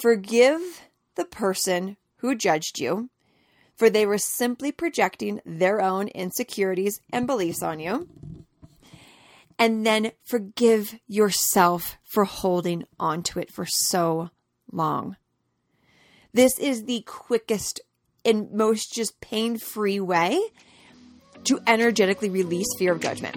Forgive the person who judged you, for they were simply projecting their own insecurities and beliefs on you. And then forgive yourself for holding onto it for so long. This is the quickest and most just pain free way to energetically release fear of judgment.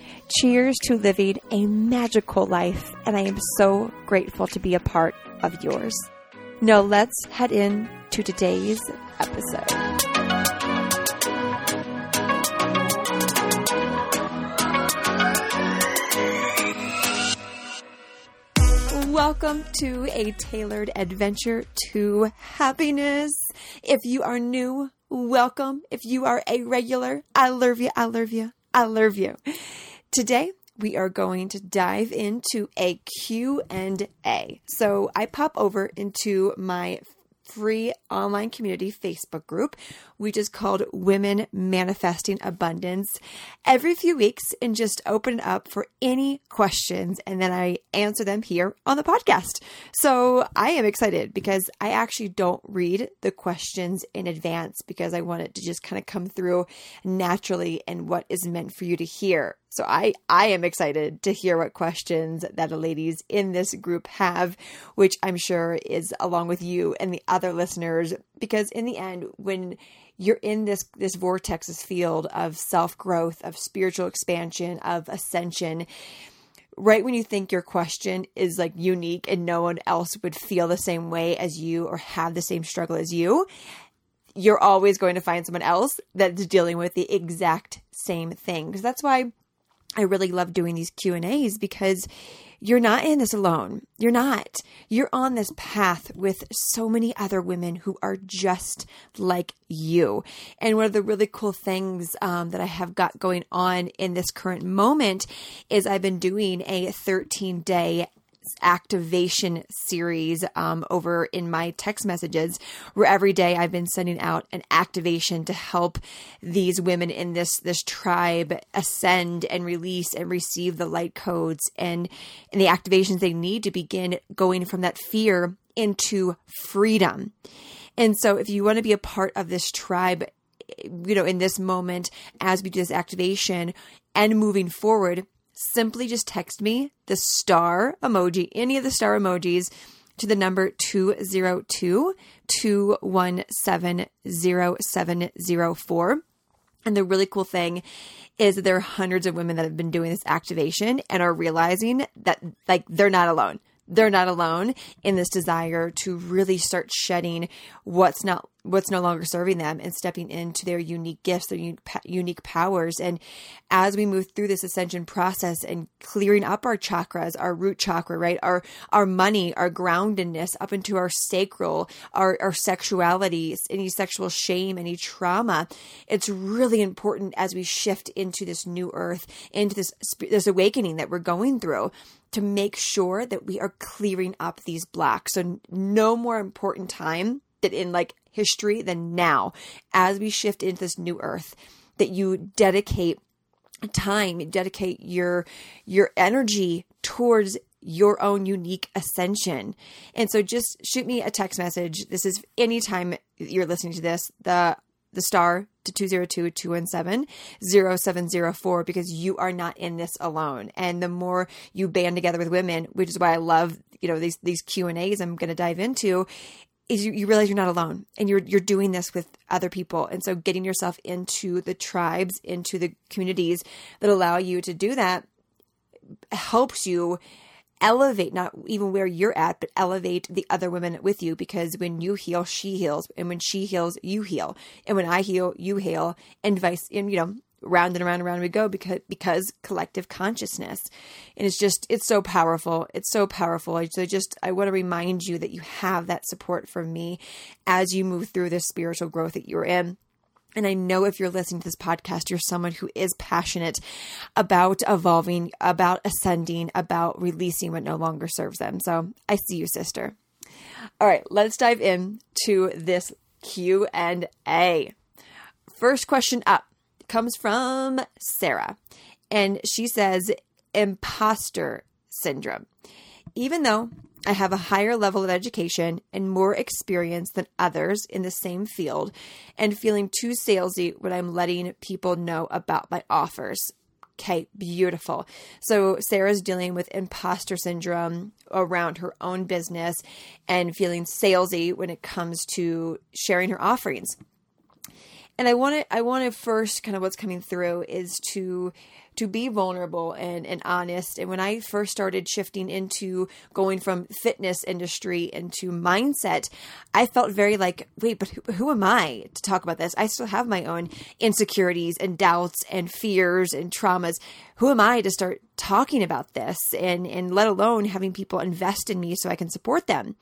Cheers to living a magical life, and I am so grateful to be a part of yours. Now, let's head in to today's episode. Welcome to a tailored adventure to happiness. If you are new, welcome. If you are a regular, I love you, I love you, I love you. Today, we are going to dive into a Q&A. So, I pop over into my free online community Facebook group, which is called Women Manifesting Abundance, every few weeks and just open it up for any questions. And then I answer them here on the podcast. So I am excited because I actually don't read the questions in advance because I want it to just kind of come through naturally and what is meant for you to hear. So I I am excited to hear what questions that the ladies in this group have, which I'm sure is along with you and the other listeners because in the end when you're in this this vortex this field of self-growth, of spiritual expansion, of ascension, right when you think your question is like unique and no one else would feel the same way as you or have the same struggle as you, you're always going to find someone else that's dealing with the exact same thing. Because that's why I really love doing these Q&As because you're not in this alone. You're not. You're on this path with so many other women who are just like you. And one of the really cool things um, that I have got going on in this current moment is I've been doing a 13 day activation series um, over in my text messages, where every day I've been sending out an activation to help these women in this this tribe ascend and release and receive the light codes and and the activations they need to begin going from that fear into freedom. And so, if you want to be a part of this tribe, you know, in this moment as we do this activation and moving forward, simply just text me the star emoji, any of the star emojis to the number 202 217 0704. And the really cool thing is that there are hundreds of women that have been doing this activation and are realizing that like they're not alone they're not alone in this desire to really start shedding what's not what's no longer serving them and stepping into their unique gifts their unique powers and as we move through this ascension process and clearing up our chakras our root chakra right our our money our groundedness up into our sacral our our sexuality any sexual shame any trauma it's really important as we shift into this new earth into this this awakening that we're going through to make sure that we are clearing up these blocks. So, no more important time that in like history than now as we shift into this new earth that you dedicate time dedicate your your energy towards your own unique ascension. And so just shoot me a text message. This is anytime you're listening to this, the the star to 202-217-0704 because you are not in this alone. And the more you band together with women, which is why I love, you know, these these Q&As I'm going to dive into, is you, you realize you're not alone and you're you're doing this with other people. And so getting yourself into the tribes into the communities that allow you to do that helps you elevate not even where you're at but elevate the other women with you. Because when you heal she heals. And when she heals you heal. And when i heal you heal. And vice and you know round and around and around we go because because collective consciousness and it's just it's so powerful it's so powerful so just i want to remind you that you have that support from me as you move through this spiritual growth that you're in and I know if you're listening to this podcast, you're someone who is passionate about evolving, about ascending, about releasing what no longer serves them. So I see you, sister. All right, let's dive in to this Q and A. First question up comes from Sarah, and she says, imposter syndrome. Even though I have a higher level of education and more experience than others in the same field, and feeling too salesy when I'm letting people know about my offers. Okay, beautiful. So Sarah's dealing with imposter syndrome around her own business and feeling salesy when it comes to sharing her offerings and I want to I want to first kind of what's coming through is to to be vulnerable and, and honest. And when I first started shifting into going from fitness industry into mindset, I felt very like, wait, but who, who am I to talk about this? I still have my own insecurities and doubts and fears and traumas. Who am I to start talking about this and, and let alone having people invest in me so I can support them?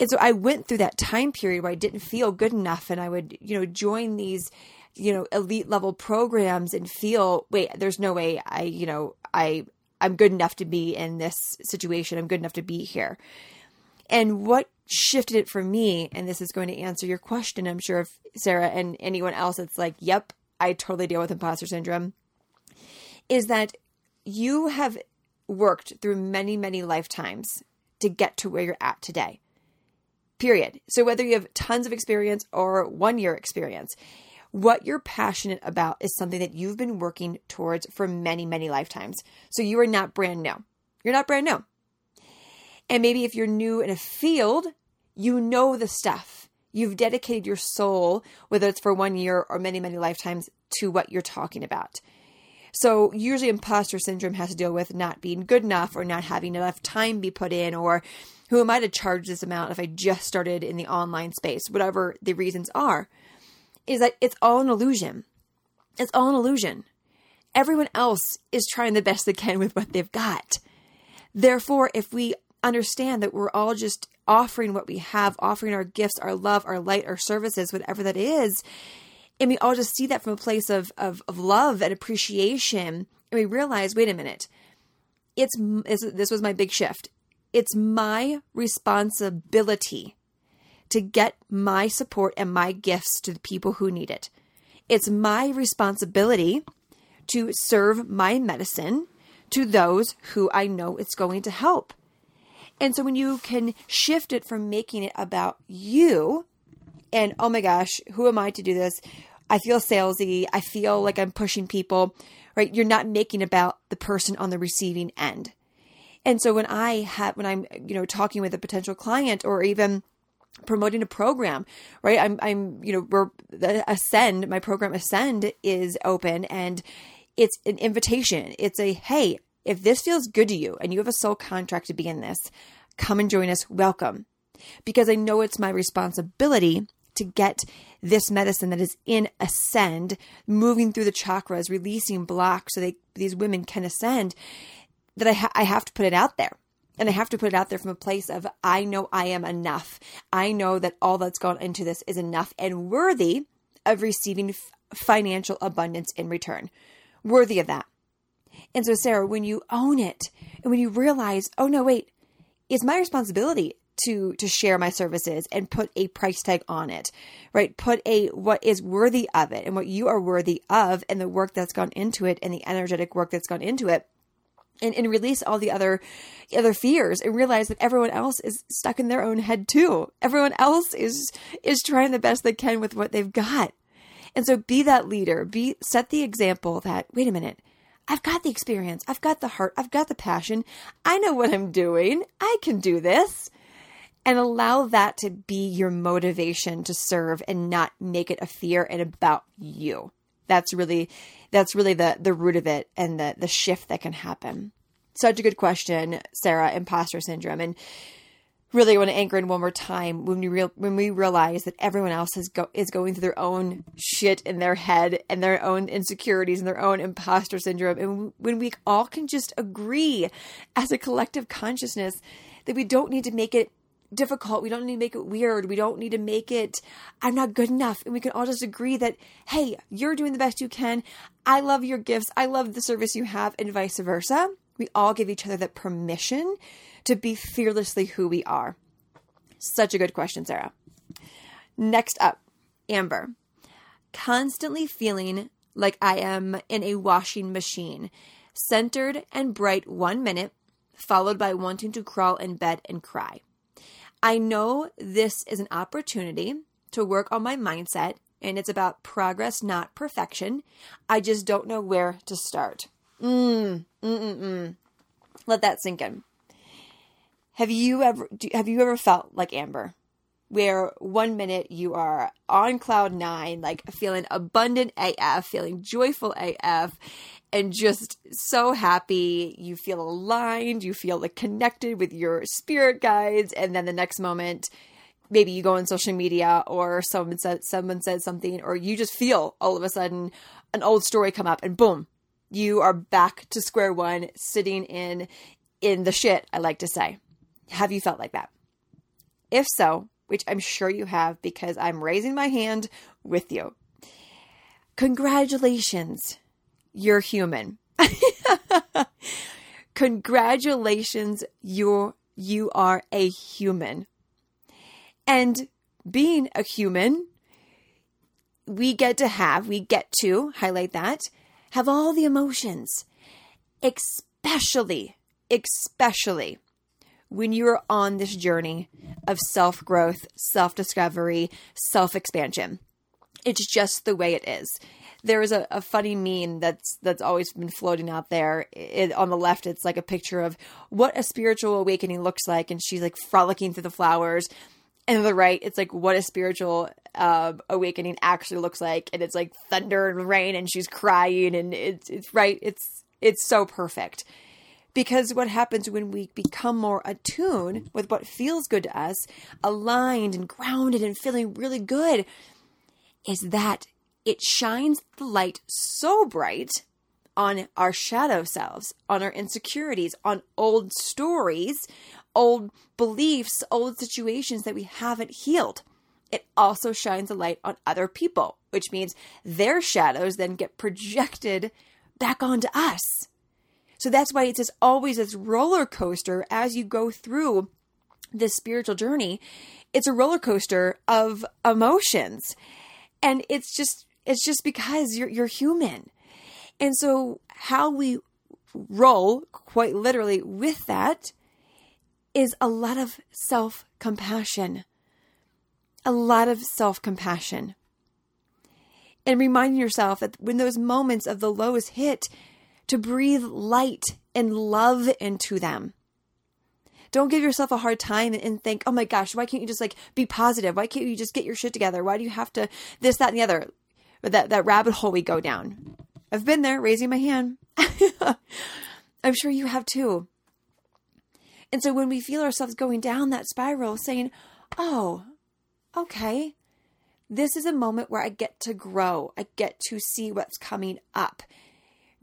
And so I went through that time period where I didn't feel good enough and I would, you know, join these, you know, elite level programs and feel, wait, there's no way I, you know, I I'm good enough to be in this situation. I'm good enough to be here. And what shifted it for me, and this is going to answer your question, I'm sure if Sarah and anyone else, it's like, yep, I totally deal with imposter syndrome, is that you have worked through many, many lifetimes to get to where you're at today period. So whether you have tons of experience or one year experience, what you're passionate about is something that you've been working towards for many, many lifetimes. So you are not brand new. You're not brand new. And maybe if you're new in a field, you know the stuff. You've dedicated your soul, whether it's for one year or many, many lifetimes, to what you're talking about. So usually imposter syndrome has to deal with not being good enough or not having enough time be put in or who am I to charge this amount if I just started in the online space, whatever the reasons are, is that it's all an illusion. It's all an illusion. Everyone else is trying the best they can with what they've got. Therefore, if we understand that we're all just offering what we have, offering our gifts, our love, our light, our services, whatever that is, and we all just see that from a place of, of, of love and appreciation, and we realize, wait a minute, it's this was my big shift. It's my responsibility to get my support and my gifts to the people who need it. It's my responsibility to serve my medicine to those who I know it's going to help. And so when you can shift it from making it about you and oh my gosh, who am I to do this? I feel salesy. I feel like I'm pushing people, right? You're not making about the person on the receiving end. And so when I have, when I'm, you know, talking with a potential client or even promoting a program, right? I'm, I'm, you know, we're the Ascend, my program Ascend is open and it's an invitation. It's a, hey, if this feels good to you and you have a soul contract to be in this, come and join us. Welcome. Because I know it's my responsibility to get this medicine that is in ascend, moving through the chakras, releasing blocks so they, these women can ascend that I, ha- I have to put it out there. And I have to put it out there from a place of I know I am enough. I know that all that's gone into this is enough and worthy of receiving f- financial abundance in return. Worthy of that. And so, Sarah, when you own it and when you realize, oh no, wait, it's my responsibility to to share my services and put a price tag on it right put a what is worthy of it and what you are worthy of and the work that's gone into it and the energetic work that's gone into it and, and release all the other other fears and realize that everyone else is stuck in their own head too. Everyone else is is trying the best they can with what they've got. And so be that leader. Be set the example that wait a minute. I've got the experience. I've got the heart. I've got the passion. I know what I'm doing. I can do this. And allow that to be your motivation to serve and not make it a fear and about you. That's really that's really the the root of it and the the shift that can happen. Such a good question, Sarah, imposter syndrome. And really I want to anchor in one more time when we real when we realize that everyone else is go is going through their own shit in their head and their own insecurities and their own imposter syndrome and when we all can just agree as a collective consciousness that we don't need to make it difficult we don't need to make it weird we don't need to make it i'm not good enough and we can all just agree that hey you're doing the best you can i love your gifts i love the service you have and vice versa we all give each other that permission to be fearlessly who we are? Such a good question, Sarah. Next up, Amber. Constantly feeling like I am in a washing machine, centered and bright one minute, followed by wanting to crawl in bed and cry. I know this is an opportunity to work on my mindset, and it's about progress, not perfection. I just don't know where to start. Mm, mm, mm, mm. Let that sink in. Have you ever do, have you ever felt like Amber? Where one minute you are on cloud nine, like feeling abundant AF, feeling joyful AF, and just so happy. You feel aligned, you feel like connected with your spirit guides, and then the next moment, maybe you go on social media or someone said someone said something, or you just feel all of a sudden an old story come up, and boom, you are back to square one, sitting in in the shit. I like to say. Have you felt like that? If so, which I'm sure you have because I'm raising my hand with you. Congratulations, you're human. Congratulations, you're you are a human. And being a human, we get to have, we get to highlight that, have all the emotions, especially, especially when you're on this journey of self growth, self discovery, self expansion. It's just the way it is. There is a, a, funny meme that's that's always been floating out there. It, on the left, it's like a picture of what a spiritual awakening looks like, and she's like frolicking through the flowers. And on the right, it's like what a spiritual uh, awakening actually looks like, and it's like thunder and rain, and she's crying, and it's it's right. It's it's so perfect. Because what happens when we become more attuned with what feels good to us, aligned and grounded and feeling really good, is that it shines the light so bright on our shadow selves, on our insecurities, on old stories, old beliefs, old situations that we haven't healed. It also shines a light on other people, which means their shadows then get projected back onto us. So that's why it's just always this roller coaster as you go through this spiritual journey. It's a roller coaster of emotions. And it's just it's just because you're you're human. And so how we roll quite literally with that is a lot of self-compassion. A lot of self-compassion. And reminding yourself that when those moments of the lows hit, to breathe light and love into them. Don't give yourself a hard time and think, oh my gosh, why can't you just like be positive? Why can't you just get your shit together? Why do you have to this, that, and the other? Or that, that rabbit hole we go down. I've been there, raising my hand. I'm sure you have too. And so when we feel ourselves going down that spiral, saying, oh, okay, this is a moment where I get to grow. I get to see what's coming up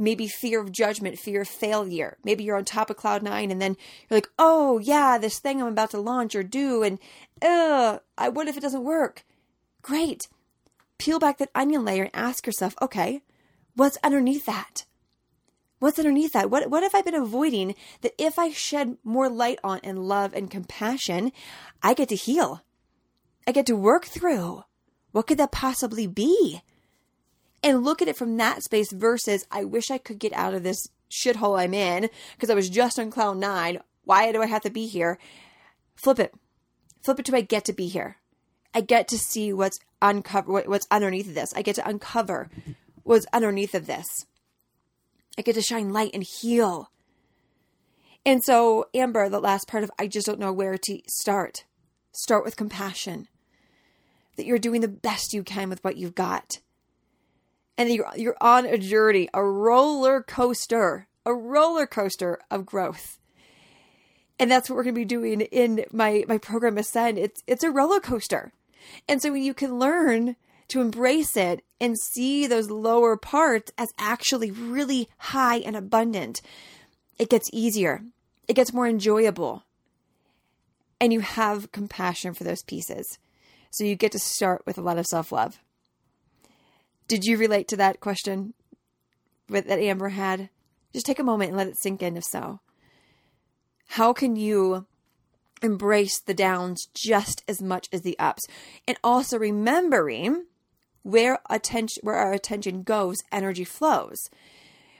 maybe fear of judgment, fear of failure. Maybe you're on top of cloud nine and then you're like, oh, yeah, this thing I'm about to launch or do, and uh, I, what if it doesn't work? Great. Peel back that onion layer and ask yourself, okay, what's underneath that? What's underneath that? What, what have I been avoiding that if I shed more light on and love and compassion, I get to heal? I get to work through. What could that possibly be? And look at it from that space versus I wish I could get out of this shithole I'm in because I was just on cloud nine. Why do I have to be here? Flip it. Flip it to I get to be here. I get to see what's uncover what's underneath of this. I get to uncover what's underneath of this. I get to shine light and heal. And so, Amber, the last part of I just don't know where to start. start with compassion. That you're doing the best you can with what you've got. And you're, you're on a journey, a roller coaster, a roller coaster of growth. And that's what we're going to be doing in my, my program Ascend. It's, it's a roller coaster. And so when you can learn to embrace it and see those lower parts as actually really high and abundant, it gets easier. It gets more enjoyable. And you have compassion for those pieces. So you get to start with a lot of self love. Did you relate to that question that Amber had? Just take a moment and let it sink in if so. How can you embrace the downs just as much as the ups? And also remembering where attention where our attention goes, energy flows.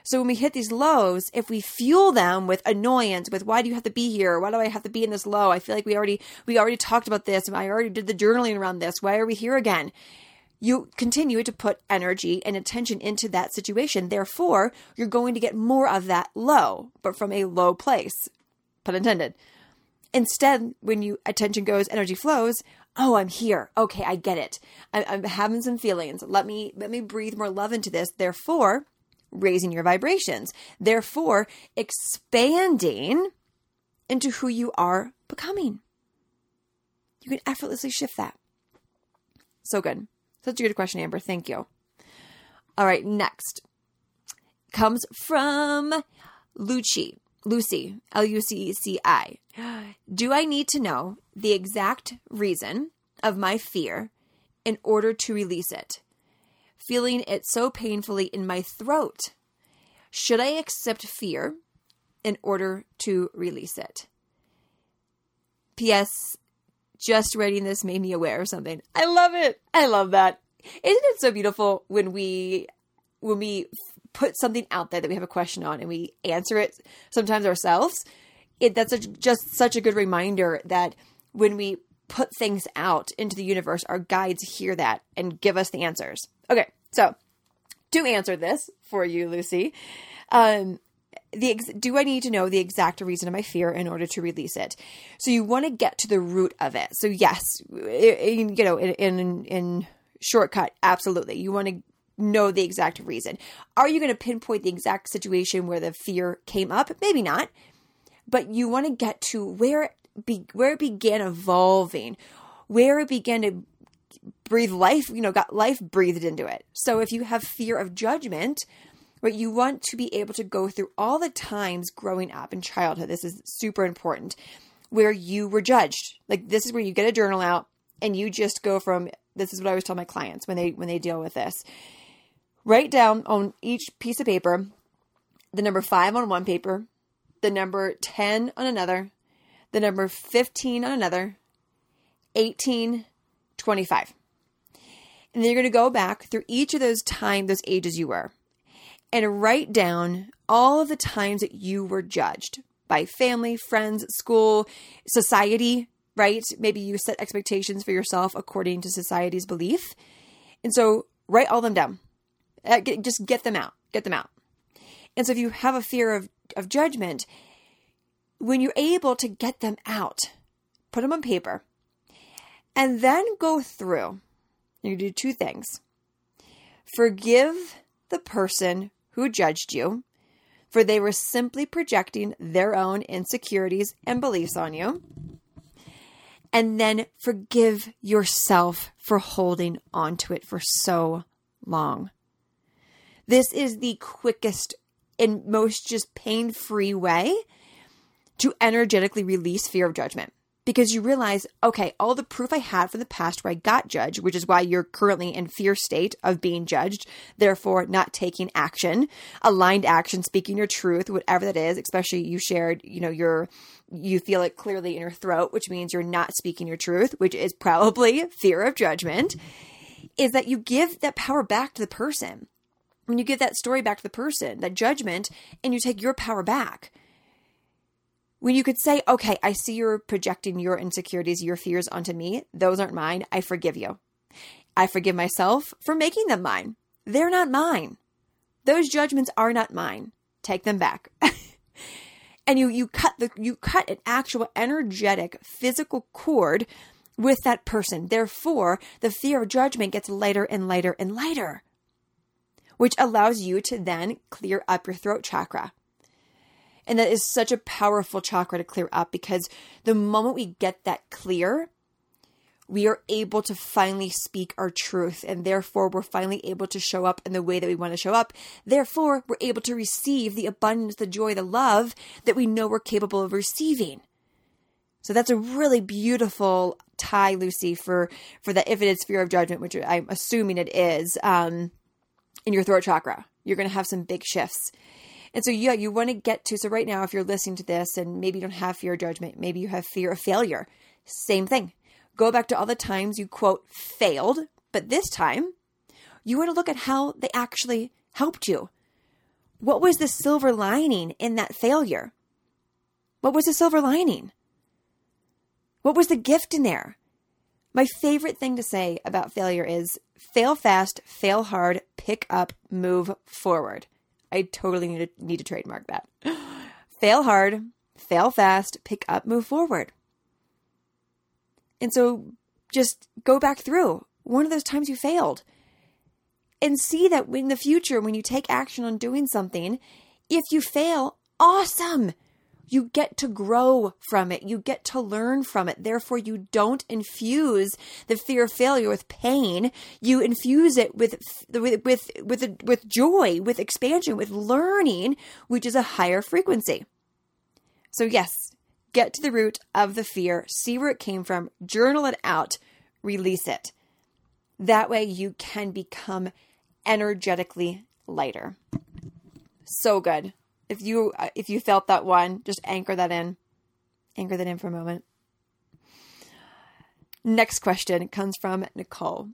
So when we hit these lows, if we fuel them with annoyance, with why do you have to be here? Why do I have to be in this low? I feel like we already we already talked about this I already did the journaling around this. Why are we here again? You continue to put energy and attention into that situation. Therefore, you're going to get more of that low, but from a low place. Pun intended. Instead, when you attention goes, energy flows, oh i'm here. Okay i get it. I, i'm having some feelings. Let me let me breathe more love into this. Therefore raising your vibrations. Therefore expanding into who you are becoming. You can effortlessly shift that. So good such a good question amber thank you all right next comes from Lucci. Lucy, L U C E C I. Do I need to know the exact reason of my fear in order to release it? Feeling it so painfully in my throat. Should I accept fear in order to release it? P.S. Just writing this made me aware of something. I love it. I love that. Isn't it so beautiful when we when we put something out there that we have a question on and we answer it sometimes ourselves, it that's a, just such a good reminder that when we put things out into the universe, our guides hear that and give us the answers. Okay, so to answer this for you, Lucy, um, the ex- do I need to know the exact reason of my fear in order to release it? So you want to get to the root of it. So yes, it, you know, in, in in shortcut, absolutely, you want to know the exact reason. Are you going to pinpoint the exact situation where the fear came up? Maybe not. But you want to get to where it be, where it began evolving, where it began to breathe life, you know, got life breathed into it. So if you have fear of judgment, right, you want to be able to go through all the times growing up in childhood. This is super important where you were judged. Like this is where you get a journal out and you just go from this is what I always tell my clients when they when they deal with this Write down on each piece of paper the number 5 on one paper, the number 10 on another, the number 15 on another, 18, 25. And then you're going to go back through each of those time those ages you were, and write down all of the times that you were judged by family, friends, school, society, right? Maybe you set expectations for yourself according to society's belief. And so write all them down. Uh, just get them out. Get them out. And so if you have a fear of, of judgment, when you're able to get them out, put them on paper, and then go through. You do two things. Forgive the person who judged you, for they were simply projecting their own insecurities and beliefs on you. And then forgive yourself for holding onto it for so long. This is the quickest and most just pain free way to energetically release fear of judgment because you realize, okay, all the proof I had from the past where I got judged, which is why you're currently in fear state of being judged, therefore not taking action, aligned action, speaking your truth, whatever that is, especially you shared, you know, your you feel it clearly in your throat, which means you're not speaking your truth, which is probably fear of judgment, is that you give that power back to the person when you give that story back to the person, that judgment, and you take your power back. When you could say, okay, I see you're projecting your insecurities, your fears onto me. Those aren't mine. I forgive you. I forgive myself for making them mine. They're not mine. Those judgments are not mine. Take them back. and you you cut the you cut an actual energetic physical cord with that person. Therefore, the fear of judgment gets lighter and lighter and lighter, which allows you to then clear up your throat chakra. And that is such a powerful chakra to clear up because the moment we get that clear, we are able to finally speak our truth. And therefore, we're finally able to show up in the way that we want to show up. Therefore, we're able to receive the abundance, the joy, the love that we know we're capable of receiving. So that's a really beautiful tie, Lucy, for for that if it is fear of judgment, which I'm assuming it is, um, in your throat chakra. You're going to have some big shifts. And so, yeah, you want to get to. So, right now, if you're listening to this and maybe you don't have fear of judgment, maybe you have fear of failure, same thing. Go back to all the times you quote failed, but this time you want to look at how they actually helped you. What was the silver lining in that failure? What was the silver lining? What was the gift in there? My favorite thing to say about failure is fail fast, fail hard, pick up, move forward. I totally need to, need to trademark that. fail hard, fail fast, pick up, move forward. And so just go back through one of those times you failed and see that in the future, when you take action on doing something, if you fail, awesome. You get to grow from it. You get to learn from it. Therefore, you don't infuse the fear of failure with pain. You infuse it with with with with, with joy, with expansion, with learning, which is a higher frequency. So yes, get to the root of the fear, see where it came from, journal it out, release it. That way you can become energetically lighter. So good. If you uh, if you felt that one, just anchor that in. Anchor that in for a moment. Next question comes from Nicole.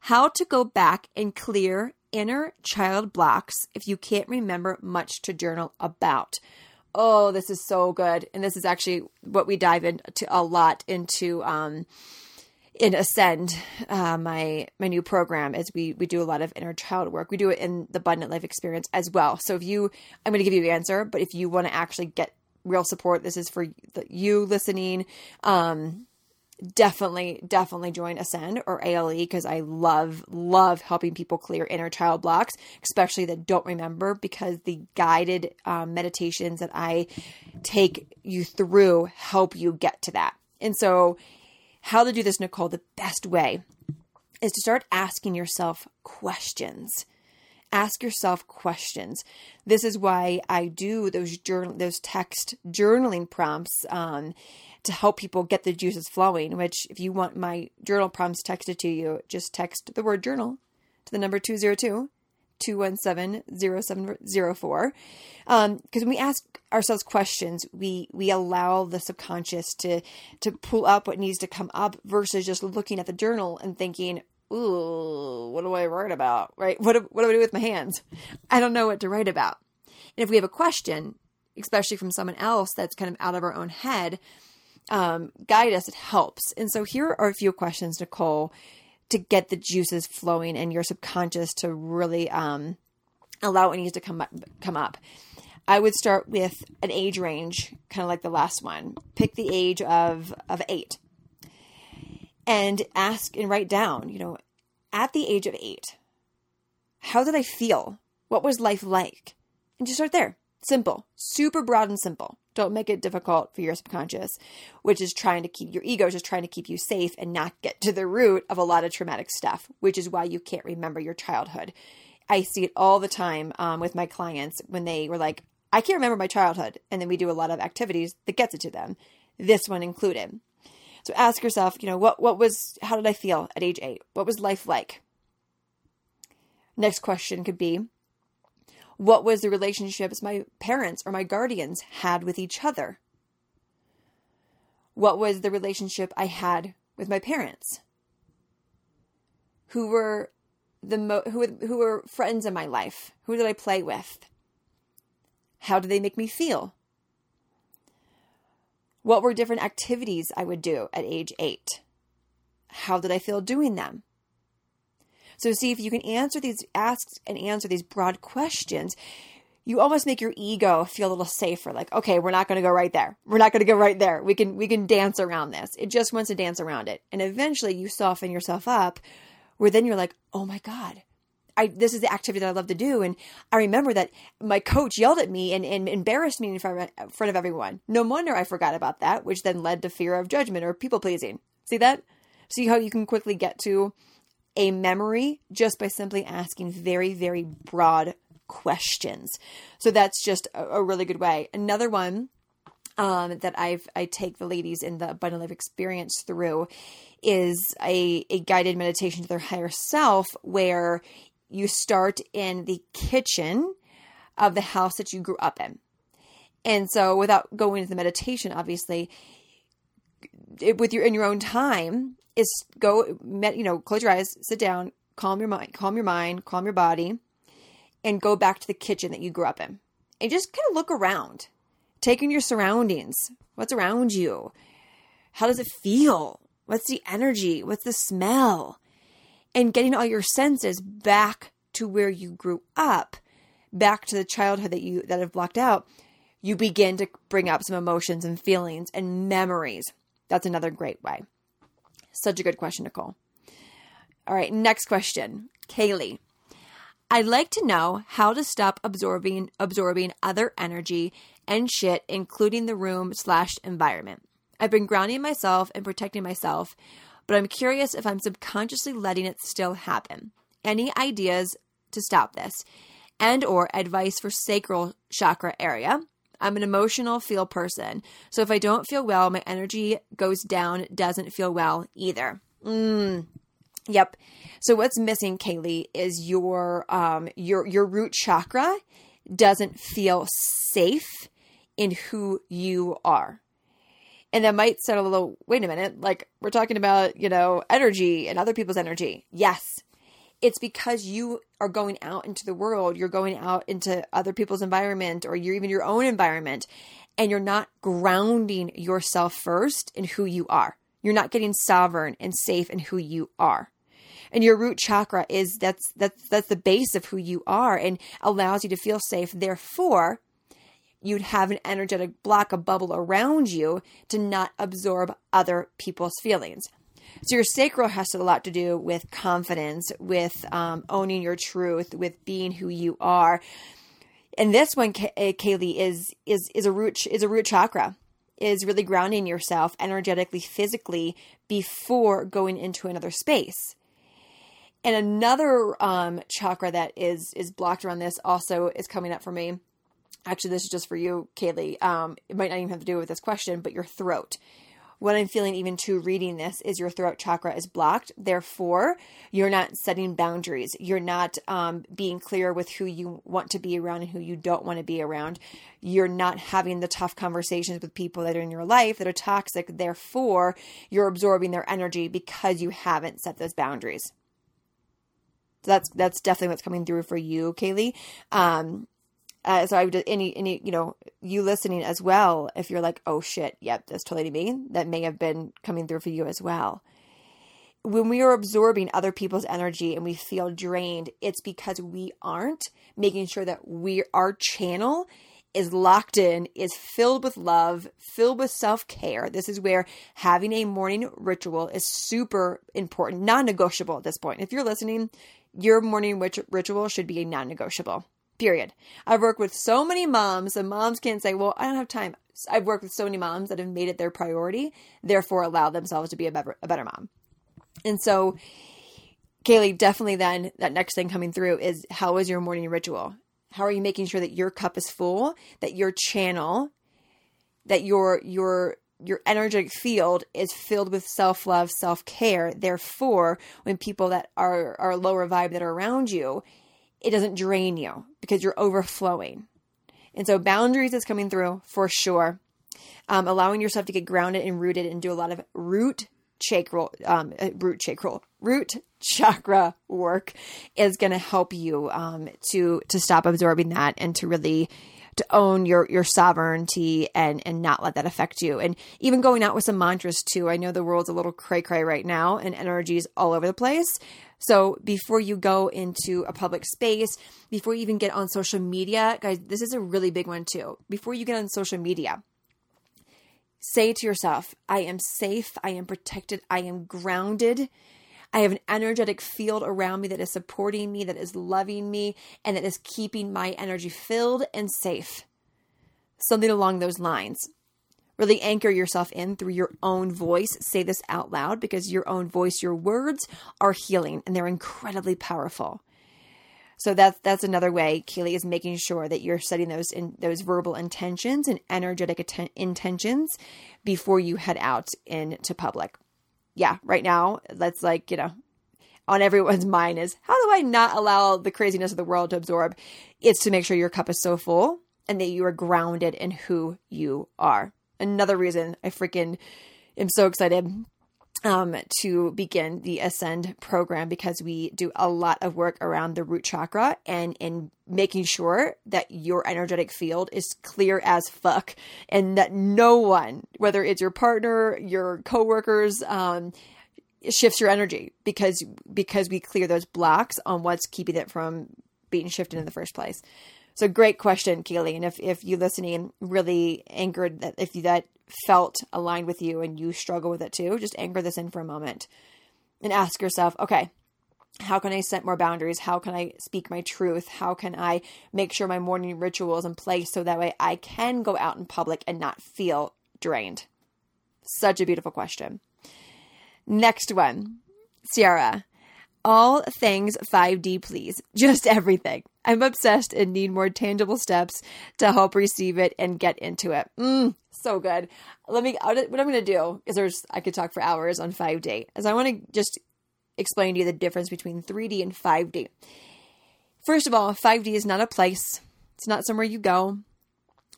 How to go back and clear inner child blocks if you can't remember much to journal about oh, this is so good. And this is actually what we dive into a lot into um, in Ascend, uh, my my new program is we we do a lot of inner child work. We do it in the Abundant Life Experience as well. So if you, I'm going to give you the answer, but if you want to actually get real support, this is for you listening. Um, definitely definitely join ascend or ale because i love love helping people clear inner child blocks especially that don't remember because the guided um, meditations that i take you through help you get to that and so how to do this, Nicole, the best way is to start asking yourself questions. Ask yourself questions. This is why I do those journal, those text journaling prompts um, to help people get the juices flowing. Which, if you want my journal prompts texted to you, just text the word journal to the number two zero two 217-0704 because um, when we ask ourselves questions we we allow the subconscious to to pull up what needs to come up versus just looking at the journal and thinking ooh what do i write about? Right? What, what do i do with my hands? I don't know what to write about. And if we have a question especially from someone else that's kind of out of our own head um, guide us it helps. And so here are a few questions nicole to get the juices flowing and your subconscious to really um, allow what needs to come up, come up. I would start with an age range, kind of like the last one. Pick the age of of eight, and ask and write down. You know, at the age of eight, how did I feel? What was life like? And just start there. Simple, super broad and simple. Don't make it difficult for your subconscious, which is trying to keep your ego just trying to keep you safe and not get to the root of a lot of traumatic stuff, which is why you can't remember your childhood. I see it all the time um, with my clients when they were like, I can't remember my childhood. And then we do a lot of activities that gets it to them, this one included. So ask yourself, you know, what, what was, how did I feel at age eight? What was life like? Next question could be, what was the relationships my parents or my guardians had with each other? What was the relationship I had with my parents? Who were the mo- who who were friends in my life? Who did I play with? How did they make me feel? What were different activities I would do at age 8? How did I feel doing them? So see if you can answer these ask and answer these broad questions, you almost make your ego feel a little safer like okay we're not going to go right there we're not going to go right there we can we can dance around this it just wants to dance around it and eventually you soften yourself up where then you're like oh my god I, this is the activity that I love to do. And I remember that my coach yelled at me and, and embarrassed me in front, of, in front of everyone. No wonder I forgot about that, which then led to fear of judgment or people pleasing. See that? See how you can quickly get to a memory just by simply asking very, very broad questions. So that's just a, a really good way. Another one um, that I've I take the ladies in the abundant life experience through is a, a guided meditation to their higher self where you start in the kitchen of the house that you grew up in. And so without going into the meditation, obviously, it, with your in your own time is go you know close your eyes sit down calm your mind calm your mind calm your body and go back to the kitchen that you grew up in. And just kind of look around. Take in your surroundings. What's around you? How does it feel? What's the energy? What's the smell? And getting all your senses back to where you grew up, back to the childhood that you that have blocked out, you begin to bring up some emotions and feelings and memories. That's another great way. Such a good question, Nicole. All right, next question. Kaylee. I'd like to know how to stop absorbing absorbing other energy and shit, including the room slash environment. I've been grounding myself and protecting myself, but I'm curious if I'm subconsciously letting it still happen. Any ideas to stop this? And or advice for sacral chakra area? I'm an emotional feel person. So if I don't feel well, my energy goes down, doesn't feel well either. Mm. Yep. So what's missing, Kaylee, is your um your your root chakra doesn't feel safe in who you are. And that might sound a little, wait a minute, like we're talking about, you know, energy and other people's energy. Yes. It's because you are going out into the world, you're going out into other people's environment or you're even your own environment, and you're not grounding yourself first in who you are. You're not getting sovereign and safe in who you are and your root chakra is that's that's that's the base of who you are and allows you to feel safe therefore you'd have an energetic block, a bubble around you to not absorb other people's feelings. So your sacral has a lot to do with confidence, with um, owning your truth, with being who you are. And this one, uh, Kaylee, is is is a root is a root chakra. Is really grounding yourself energetically, physically before going into another space. And another um, chakra that is is blocked around this also is coming up for me actually, this is just for you, Kaylee. Um, it might not even have to do with this question, but your throat. What I'm feeling even to reading this is your throat chakra is blocked. Therefore, you're not setting boundaries. You're not um, being clear with who you want to be around and who you don't want to be around. You're not having the tough conversations with people that are in your life that are toxic. Therefore, you're absorbing their energy because you haven't set those boundaries. So that's that's definitely what's coming through for you, Kaylee. Um, uh, so I would any any you know you listening as well. If you're like, oh shit, yep, that's totally me. That may have been coming through for you as well. When we are absorbing other people's energy and we feel drained, it's because we aren't making sure that we our channel is locked in, is filled with love, filled with self care. This is where having a morning ritual is super important, non negotiable at this point. If you're listening, your morning ritual should be a non negotiable period. I've worked with so many moms, and moms can't say, Well, I don't have time. I've worked with so many moms that have made it their priority, therefore allow themselves to be a better, a better mom. And so, Kaylee, definitely then that next thing coming through is how is your morning ritual? How are you making sure that your cup is full, that your channel, that your your your energetic field is filled with self-love, self-care. Therefore, when people that are are lower vibe that are around you, it doesn't drain you because you're overflowing. And so boundaries is coming through for sure. Um, allowing yourself to get grounded and rooted and do a lot of root chakra, um, uh, root chakra, root chakra work is going to help you um, to to stop absorbing that and to really to own your your sovereignty and and not let that affect you. And even going out with some mantras too. I know the world's a little cray cray right now and energies all over the place So before you go into a public space, before you even get on social media, guys, this is a really big one too. Before you get on social media, say to yourself, I am safe, I am protected, I am grounded. I have an energetic field around me that is supporting me, that is loving me, and that is keeping my energy filled and safe. Something along those lines. Really anchor yourself in through your own voice. Say this out loud because your own voice, your words are healing and they're incredibly powerful. So that's that's another way Keely is making sure that you're setting those in those verbal intentions and energetic atten- intentions before you head out into public. Yeah, right now that's like, you know, on everyone's mind is how do I not allow the craziness of the world to absorb? It's to make sure your cup is so full and that you are grounded in who you are another reason I freaking am so excited um, to begin the Ascend program because we do a lot of work around the root chakra and in making sure that your energetic field is clear as fuck and that no one, whether it's your partner, your coworkers, um, shifts your energy because because we clear those blocks on what's keeping it from being shifted in the first place. So great question, Keely. And if, if you listening really anchored that if that felt aligned with you and you struggle with it too, just anchor this in for a moment and ask yourself, okay, how can I set more boundaries? How can I speak my truth? How can I make sure my morning ritual is in place so that way I can go out in public and not feel drained? Such a beautiful question. Next one, Sierra. All things 5D, please. Just everything. I'm obsessed and need more tangible steps to help receive it and get into it. Mm, so good. Let me, what I'm going to do is there's, I could talk for hours on 5D, as I want to just explain to you the difference between 3D and 5D. First of all, 5D is not a place, it's not somewhere you go.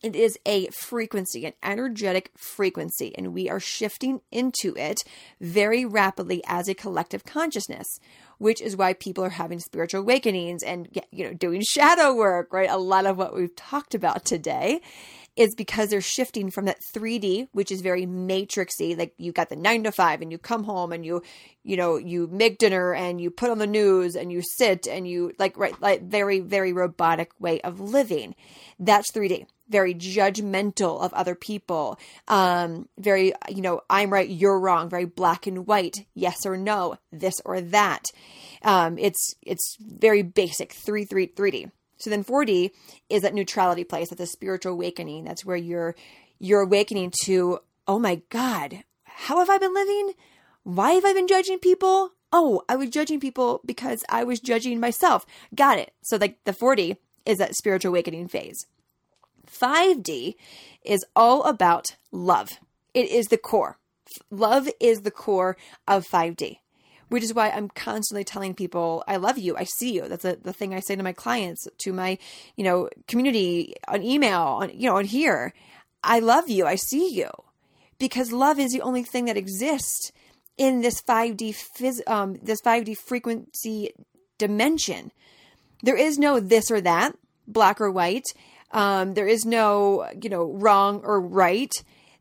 It is a frequency, an energetic frequency, and we are shifting into it very rapidly as a collective consciousness which is why people are having spiritual awakenings and you know doing shadow work, right? A lot of what we've talked about today is because they're shifting from that 3D, which is very matrixy, like you got the 9 to 5 and you come home and you you know, you make dinner and you put on the news and you sit and you like right like very very robotic way of living. That's 3D very judgmental of other people, um, very, you know, I'm right, you're wrong, very black and white, yes or no, this or that. Um, it's it's very basic, 3 3 3D. So then 4D is that neutrality place, that's a spiritual awakening. That's where you're you're awakening to, oh my God, how have I been living? Why have I been judging people? Oh, I was judging people because I was judging myself. Got it. So like the 4D is that spiritual awakening phase. 5D is all about love. It is the core. Love is the core of 5D, which is why I'm constantly telling people, I love you. I see you. That's a, the thing I say to my clients, to my, you know, community on email, on, you know, on here. I love you. I see you because love is the only thing that exists in this 5D phys- um, this 5D frequency dimension. There is no this or that, black or white. Um, there is no, you know, wrong or right.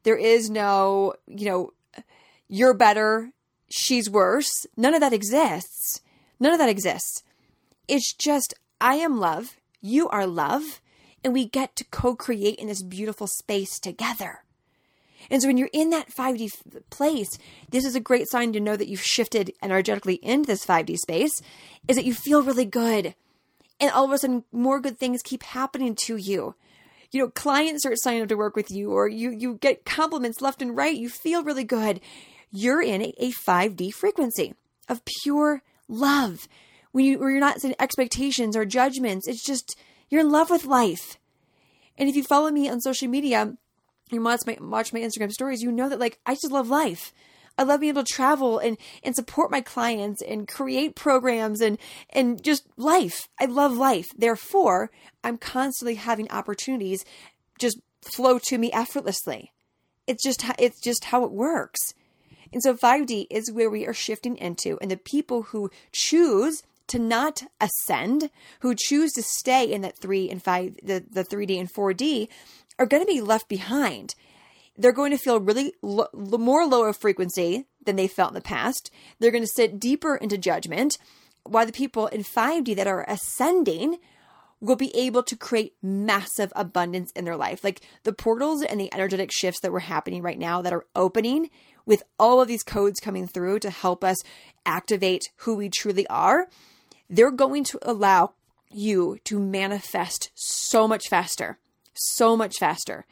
There is no, you know, you're better, she's worse. None of that exists. None of that exists. It's just, I am love, you are love, and we get to co create in this beautiful space together. And so when you're in that 5D place, this is a great sign to know that you've shifted energetically into this 5D space, is that you feel really good and all of a sudden more good things keep happening to you you know clients start signing up to work with you or you you get compliments left and right you feel really good you're in a, a 5d frequency of pure love when you where you're not setting expectations or judgments it's just you're in love with life and if you follow me on social media and watch my watch my instagram stories you know that like i just love life I love being able to travel and and support my clients and create programs and and just life. I love life. Therefore, I'm constantly having opportunities just flow to me effortlessly. It's just it's just how it works. And so 5D is where we are shifting into and the people who choose to not ascend, who choose to stay in that 3 and 5 the the 3D and 4D are going to be left behind they're going to feel really lo- more lower frequency than they felt in the past. They're going to sit deeper into judgment while the people in 5D that are ascending will be able to create massive abundance in their life. Like the portals and the energetic shifts that were happening right now that are opening with all of these codes coming through to help us activate who we truly are, they're going to allow you to manifest so much faster, so much faster.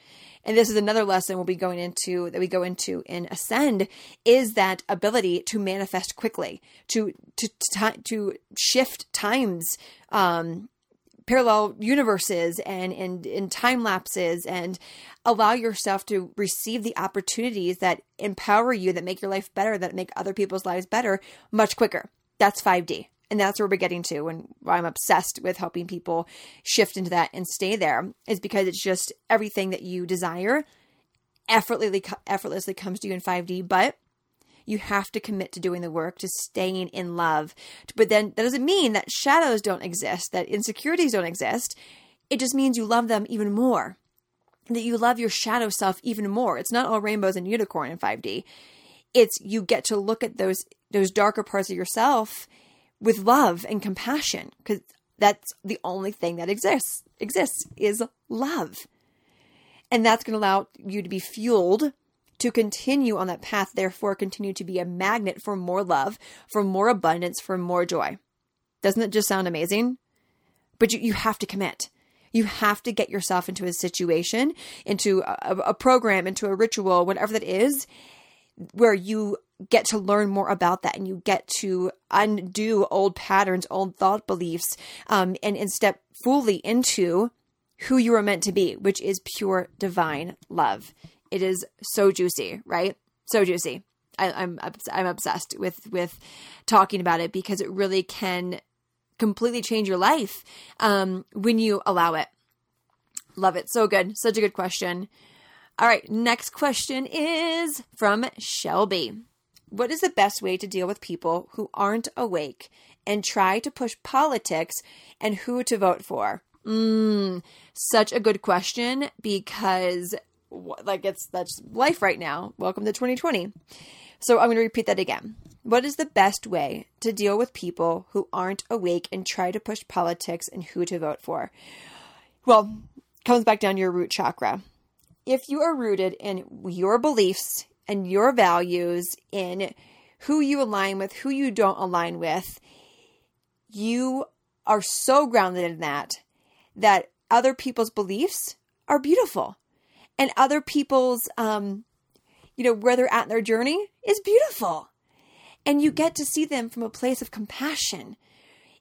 And this is another lesson we'll be going into that we go into in Ascend is that ability to manifest quickly, to to to, to shift times, um, parallel universes and and in time lapses and allow yourself to receive the opportunities that empower you that make your life better that make other people's lives better much quicker. That's 5d and that's where we're getting to. And why i'm obsessed with helping people shift into that and stay there is because it's just everything that you desire effortlessly effortlessly comes to you in 5d but you have to commit to doing the work, to staying in love. But then that doesn't mean that shadows don't exist, that insecurities don't exist. It just means you love them even more. That you love your shadow self even more. It's not all rainbows and unicorn in 5D. It's you get to look at those those darker parts of yourself with love and compassion because that's the only thing that exists exists is love. And that's going to allow you to be fueled to continue on that path, therefore, continue to be a magnet for more love, for more abundance, for more joy. Doesn't it just sound amazing? But you, you have to commit. You have to get yourself into a situation, into a, a program, into a ritual, whatever that is, where you get to learn more about that and you get to undo old patterns, old thought beliefs, um, and, and step fully into who you are meant to be, which is pure divine love. It is so juicy, right? So juicy. I, I'm I'm obsessed with with talking about it because it really can completely change your life um, when you allow it. Love it. So good. Such a good question. All right. Next question is from Shelby. What is the best way to deal with people who aren't awake and try to push politics and who to vote for? Mm, such a good question because like it's that's life right now. Welcome to 2020. So I'm going to repeat that again. What is the best way to deal with people who aren't awake and try to push politics and who to vote for? Well, comes back down to your root chakra. If you are rooted in your beliefs and your values in who you align with, who you don't align with, you are so grounded in that that other people's beliefs are beautiful and other people's, um, you know, where they're at in their journey is beautiful. And you get to see them from a place of compassion.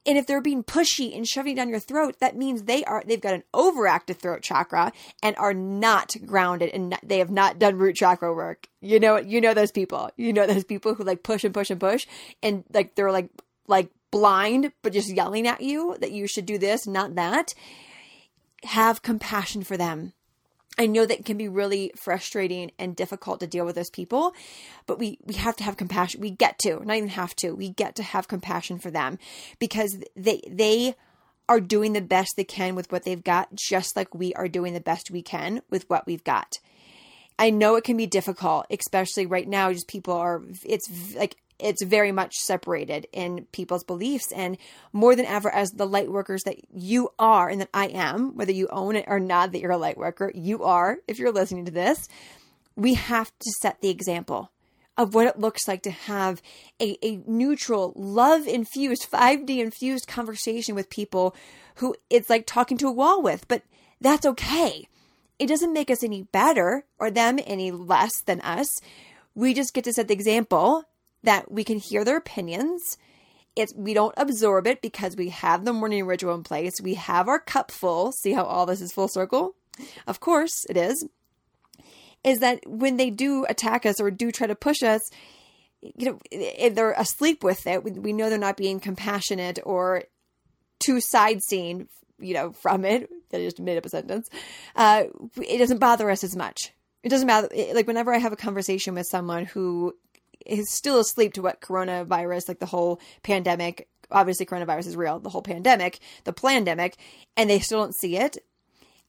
And if they're being pushy and shoving down your throat, that means they are they've got an overactive throat chakra and are not grounded and not, they have not done root chakra work. You know, you know those people. You know those people who like push and push and push and like they're like like blind but just yelling at you that you should do this, not that. Have compassion for them. I know that can be really frustrating and difficult to deal with those people, but we, we have to have compassion. We get to, not even have to, we get to have compassion for them because they, they are doing the best they can with what they've got, just like we are doing the best we can with what we've got. I know it can be difficult, especially right now, just people are, it's like it's very much separated in people's beliefs and more than ever as the light workers that you are and that I am, whether you own it or not that you're a light worker, you are if you're listening to this, we have to set the example of what it looks like to have a, a neutral, love infused, 5D infused conversation with people who it's like talking to a wall with, but that's okay. It doesn't make us any better or them any less than us. We just get to set the example that we can hear their opinions. It's we don't absorb it because we have the morning ritual in place. We have our cup full. See how all this is full circle? Of course it is. Is that when they do attack us or do try to push us, you know, if they're asleep with it, we know they're not being compassionate or too side seeing, you know, from it. I just made up a sentence. Uh, it doesn't bother us as much. It doesn't matter. Like whenever I have a conversation with someone who is still asleep to what coronavirus, like the whole pandemic, obviously coronavirus is real, the whole pandemic, the pandemic, and they still don't see it.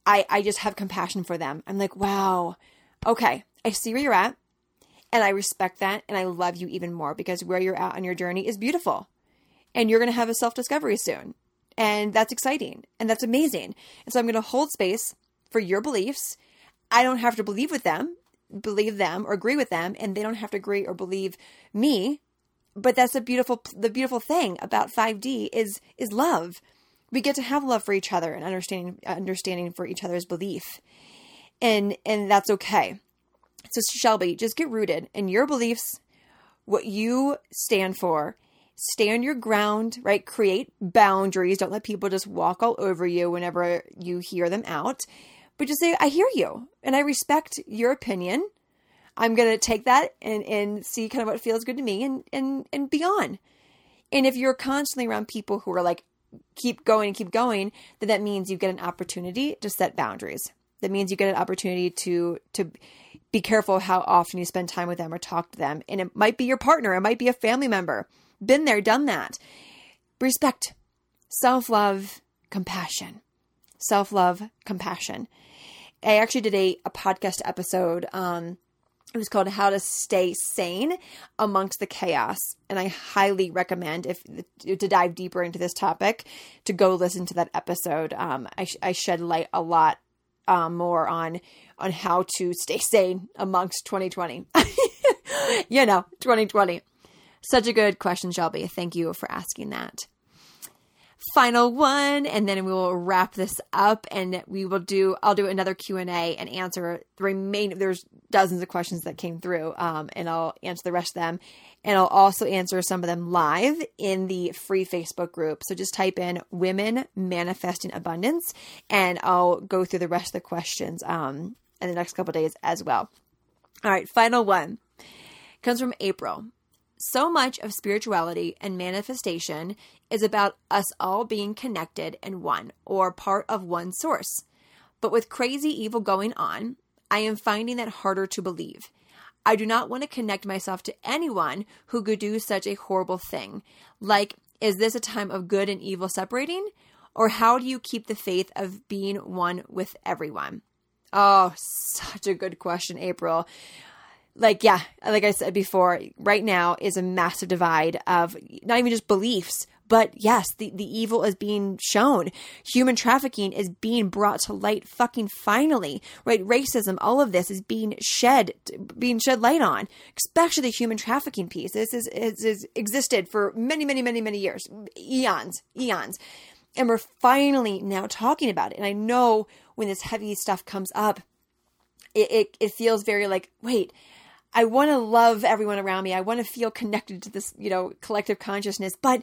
I, I just have compassion for them. I'm like, wow, okay, I see where you're at, and I respect that, and I love you even more because where you're at on your journey is beautiful. and you're going to have a self discovery soon. And that's exciting and that's amazing. And so I'm going to hold space for your beliefs. I don't have to believe with them, believe them or agree with them, and they don't have to agree or believe me. But that's a beautiful the beautiful thing about 5D is is love. We get to have love for each other and understanding understanding for each other's belief. And and that's okay. So Shelby, just get rooted in your beliefs, what you stand for, stand your ground, right? Create boundaries. Don't let people just walk all over you whenever you hear them out. But just say, I hear you and I respect your opinion. I'm going to take that and, and see kind of what feels good to me and, and, and be on. And if you're constantly around people who are like, keep going keep going, then that means you get an opportunity to set boundaries. That means you get an opportunity to, to be careful how often you spend time with them or talk to them. And it might be your partner, it might be a family member been there, done that. Respect, self love, compassion. Self love, compassion. I actually did a, a podcast episode. Um, it was called How to Stay Sane Amongst the Chaos. And I highly recommend, if to dive deeper into this topic, to go listen to that episode. Um, I, I shed light a lot um, more on on how to stay sane amongst 2020. you know, 2020. Such a good question, Shelby. Thank you for asking that. Final one, and then we will wrap this up, and we will do. I'll do another Q and answer the remain. There's dozens of questions that came through, um, and I'll answer the rest of them, and I'll also answer some of them live in the free Facebook group. So just type in "Women Manifesting Abundance," and I'll go through the rest of the questions um, in the next couple days as well. All right, final one comes from April. So much of spirituality and manifestation is about us all being connected and one, or part of one source. But with crazy evil going on, I am finding that harder to believe. I do not want to connect myself to anyone who could do such a horrible thing. Like, is this a time of good and evil separating? Or how do you keep the faith of being one with everyone? Oh, such a good question, April like yeah like i said before right now is a massive divide of not even just beliefs but yes the, the evil is being shown. Human trafficking is being brought to light fucking finally right? Racism all of this is being shed being shed light on especially the human trafficking piece. This is has existed for many many many many years eons eons. And we're finally now talking about it. And i know when this heavy stuff comes up it, it, it feels very like wait I want to love everyone around me. I want to feel connected to this, you know, collective consciousness, but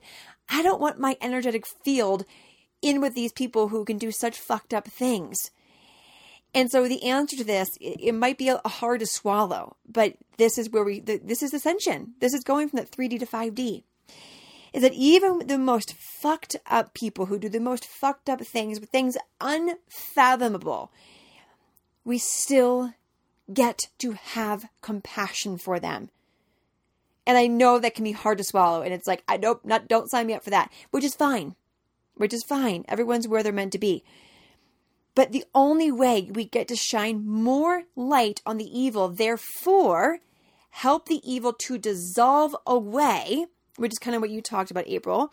I don't want my energetic field in with these people who can do such fucked up things. And so the answer to this, it, might be hard to swallow, but this is where we, this is ascension. This is going from that 3D to 5D. Is that even the most fucked up people who do the most fucked up things, with things unfathomable, we still get to have compassion for them. And I know that can be hard to swallow. And it's like, I don't, not, don't sign me up for that, which is fine, which is fine. Everyone's where they're meant to be. But the only way we get to shine more light on the evil, therefore, help the evil to dissolve away, which is kind of what you talked about, April,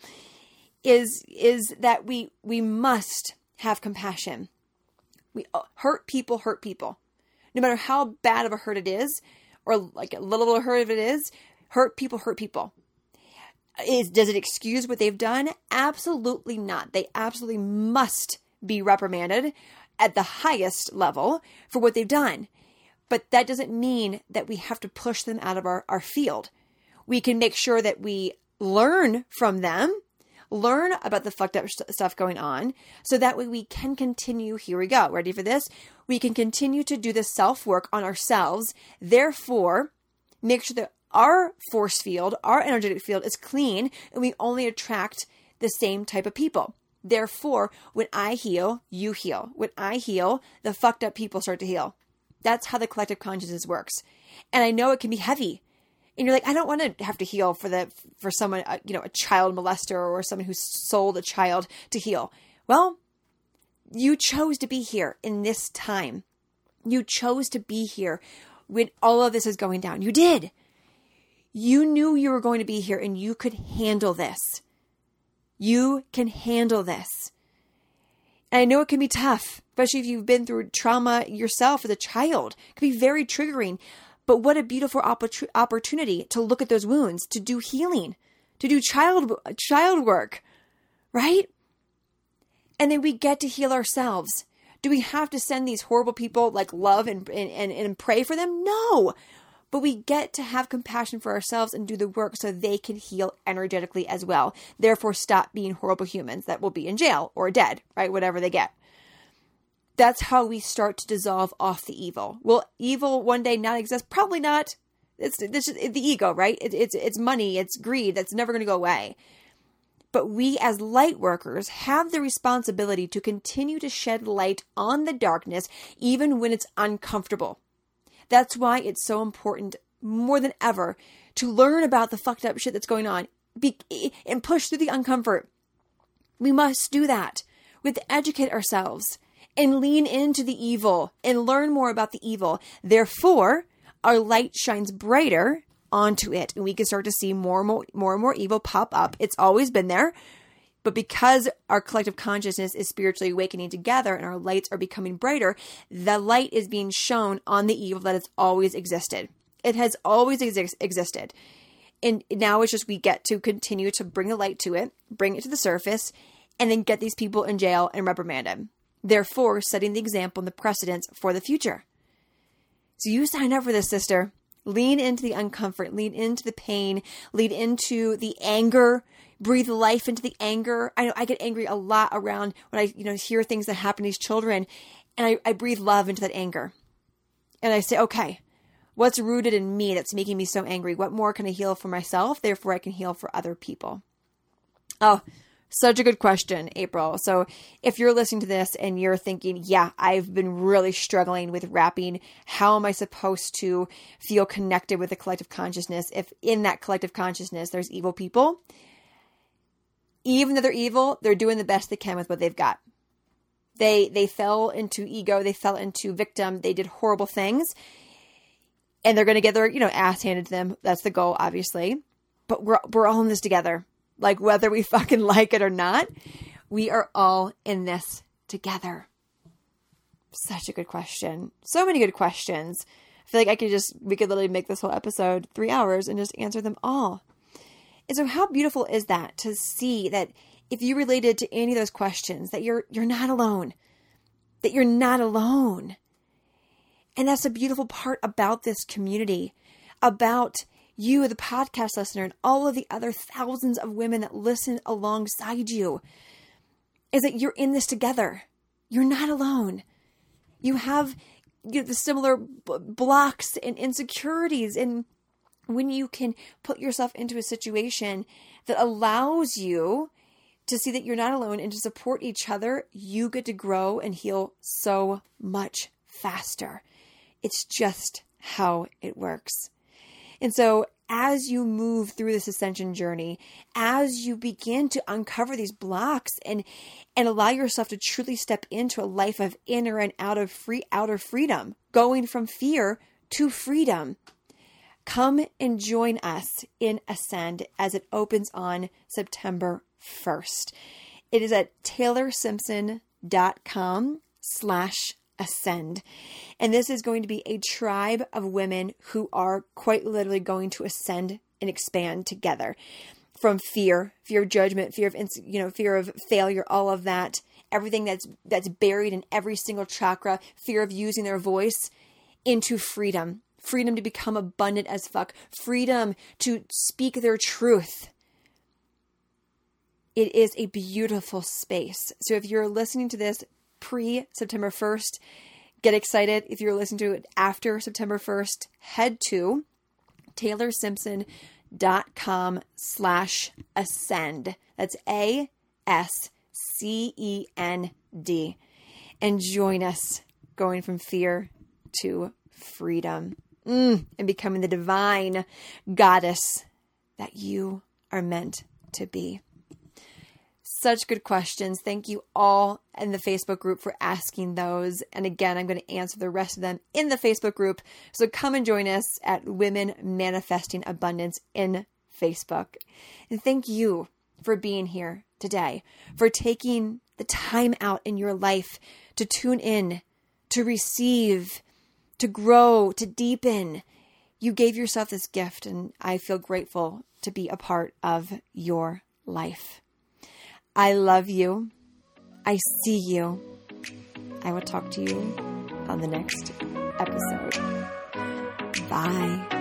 is, is that we, we must have compassion. We uh, hurt people, hurt people no matter how bad of a hurt it is, or like a little little hurt of it is, hurt people hurt people. Is does it excuse what they've done? Absolutely not. They absolutely must be reprimanded at the highest level for what they've done. But that doesn't mean that we have to push them out of our, our field. We can make sure that we learn from them learn about the fucked up stuff going on so that way we can continue. Here we go. Ready for this? We can continue to do the self work on ourselves. Therefore, make sure that our force field, our energetic field is clean and we only attract the same type of people. Therefore, when I heal, you heal. When I heal, the fucked up people start to heal. That's how the collective consciousness works. And I know it can be heavy and you're like, I don't want to have to heal for the for someone, uh, you know, a child molester or someone who sold a child to heal. Well, you chose to be here in this time. You chose to be here when all of this is going down. You did. You knew you were going to be here and you could handle this. You can handle this. And I know it can be tough, especially if you've been through trauma yourself as a child. It can be very triggering. But what a beautiful opportunity to look at those wounds, to do healing, to do child child work, right? And then we get to heal ourselves. Do we have to send these horrible people like love and, and, and pray for them? No. But we get to have compassion for ourselves and do the work so they can heal energetically as well. Therefore, stop being horrible humans that will be in jail or dead, right? Whatever they get. That's how we start to dissolve off the evil. Will evil one day not exist? Probably not. It's, it's, the ego, right? It, it's it's money, it's greed. That's never going to go away. But we, as light workers, have the responsibility to continue to shed light on the darkness, even when it's uncomfortable. That's why it's so important, more than ever, to learn about the fucked up shit that's going on be, and push through the uncomfort. We must do that. We have to educate ourselves and lean into the evil and learn more about the evil. Therefore, our light shines brighter onto it and we can start to see more and more, more and more evil pop up. It's always been there. But because our collective consciousness is spiritually awakening together and our lights are becoming brighter, the light is being shown on the evil that has always existed. It has always exi- existed. And now it's just we get to continue to bring the light to it, bring it to the surface, and then get these people in jail and reprimanded. Therefore, setting the example and the precedence for the future. So you sign up for this, sister. Lean into the uncomfort, lean into the pain, lean into the anger, breathe life into the anger. I know I get angry a lot around when I, you know, hear things that happen to these children and I, I breathe love into that anger. And I say, okay, what's rooted in me that's making me so angry? What more can I heal for myself? Therefore, I can heal for other people. Oh, such a good question, April. So, if you're listening to this and you're thinking, yeah, I've been really struggling with wrapping, how am I supposed to feel connected with the collective consciousness if in that collective consciousness there's evil people? Even though they're evil, they're doing the best they can with what they've got. They they fell into ego, they fell into victim, they did horrible things. And they're going to get their, you know, ass handed to them. That's the goal, obviously. But we're we're all in this together like whether we fucking like it or not, we are all in this together. Such a good question. So many good questions. I feel like I could just, we could literally make this whole episode three hours and just answer them all. And so, how beautiful is that to see that if you related to any of those questions, that you're you're not alone, that you're not alone, and that's a beautiful part about this community, about you, the podcast listener, and all of the other thousands of women that listen alongside you is that you're in this together. You're not alone. You have you know, the similar b- blocks and insecurities. And when you can put yourself into a situation that allows you to see that you're not alone and to support each other, you get to grow and heal so much faster. It's just how it works. And so, as you move through this ascension journey, as you begin to uncover these blocks and and allow yourself to truly step into a life of inner and out of free outer freedom, going from fear to freedom. Come and join us in Ascend as it opens on September 1st. It is at taylorsimpson.com slash ascend. And this is going to be a tribe of women who are quite literally going to ascend and expand together from fear, fear of judgment, fear of you know, fear of failure, all of that, everything that's that's buried in every single chakra, fear of using their voice into freedom. Freedom to become abundant as fuck, freedom to speak their truth. It is a beautiful space. So if you're listening to this, pre September 1st. Get excited. If you're listening to it after September 1st, head to taylorsimpson.com slash ascend. That's A S C E N D. And join us going from fear to freedom mm, and becoming the divine goddess that you are meant to be. Such good questions. Thank you all in the Facebook group for asking those. And again, I'm going to answer the rest of them in the Facebook group. So come and join us at Women Manifesting Abundance in Facebook. And thank you for being here today, for taking the time out in your life to tune in, to receive, to grow, to deepen. You gave yourself this gift, and I feel grateful to be a part of your life. I love you. I see you. I will talk to you on the next episode. Bye.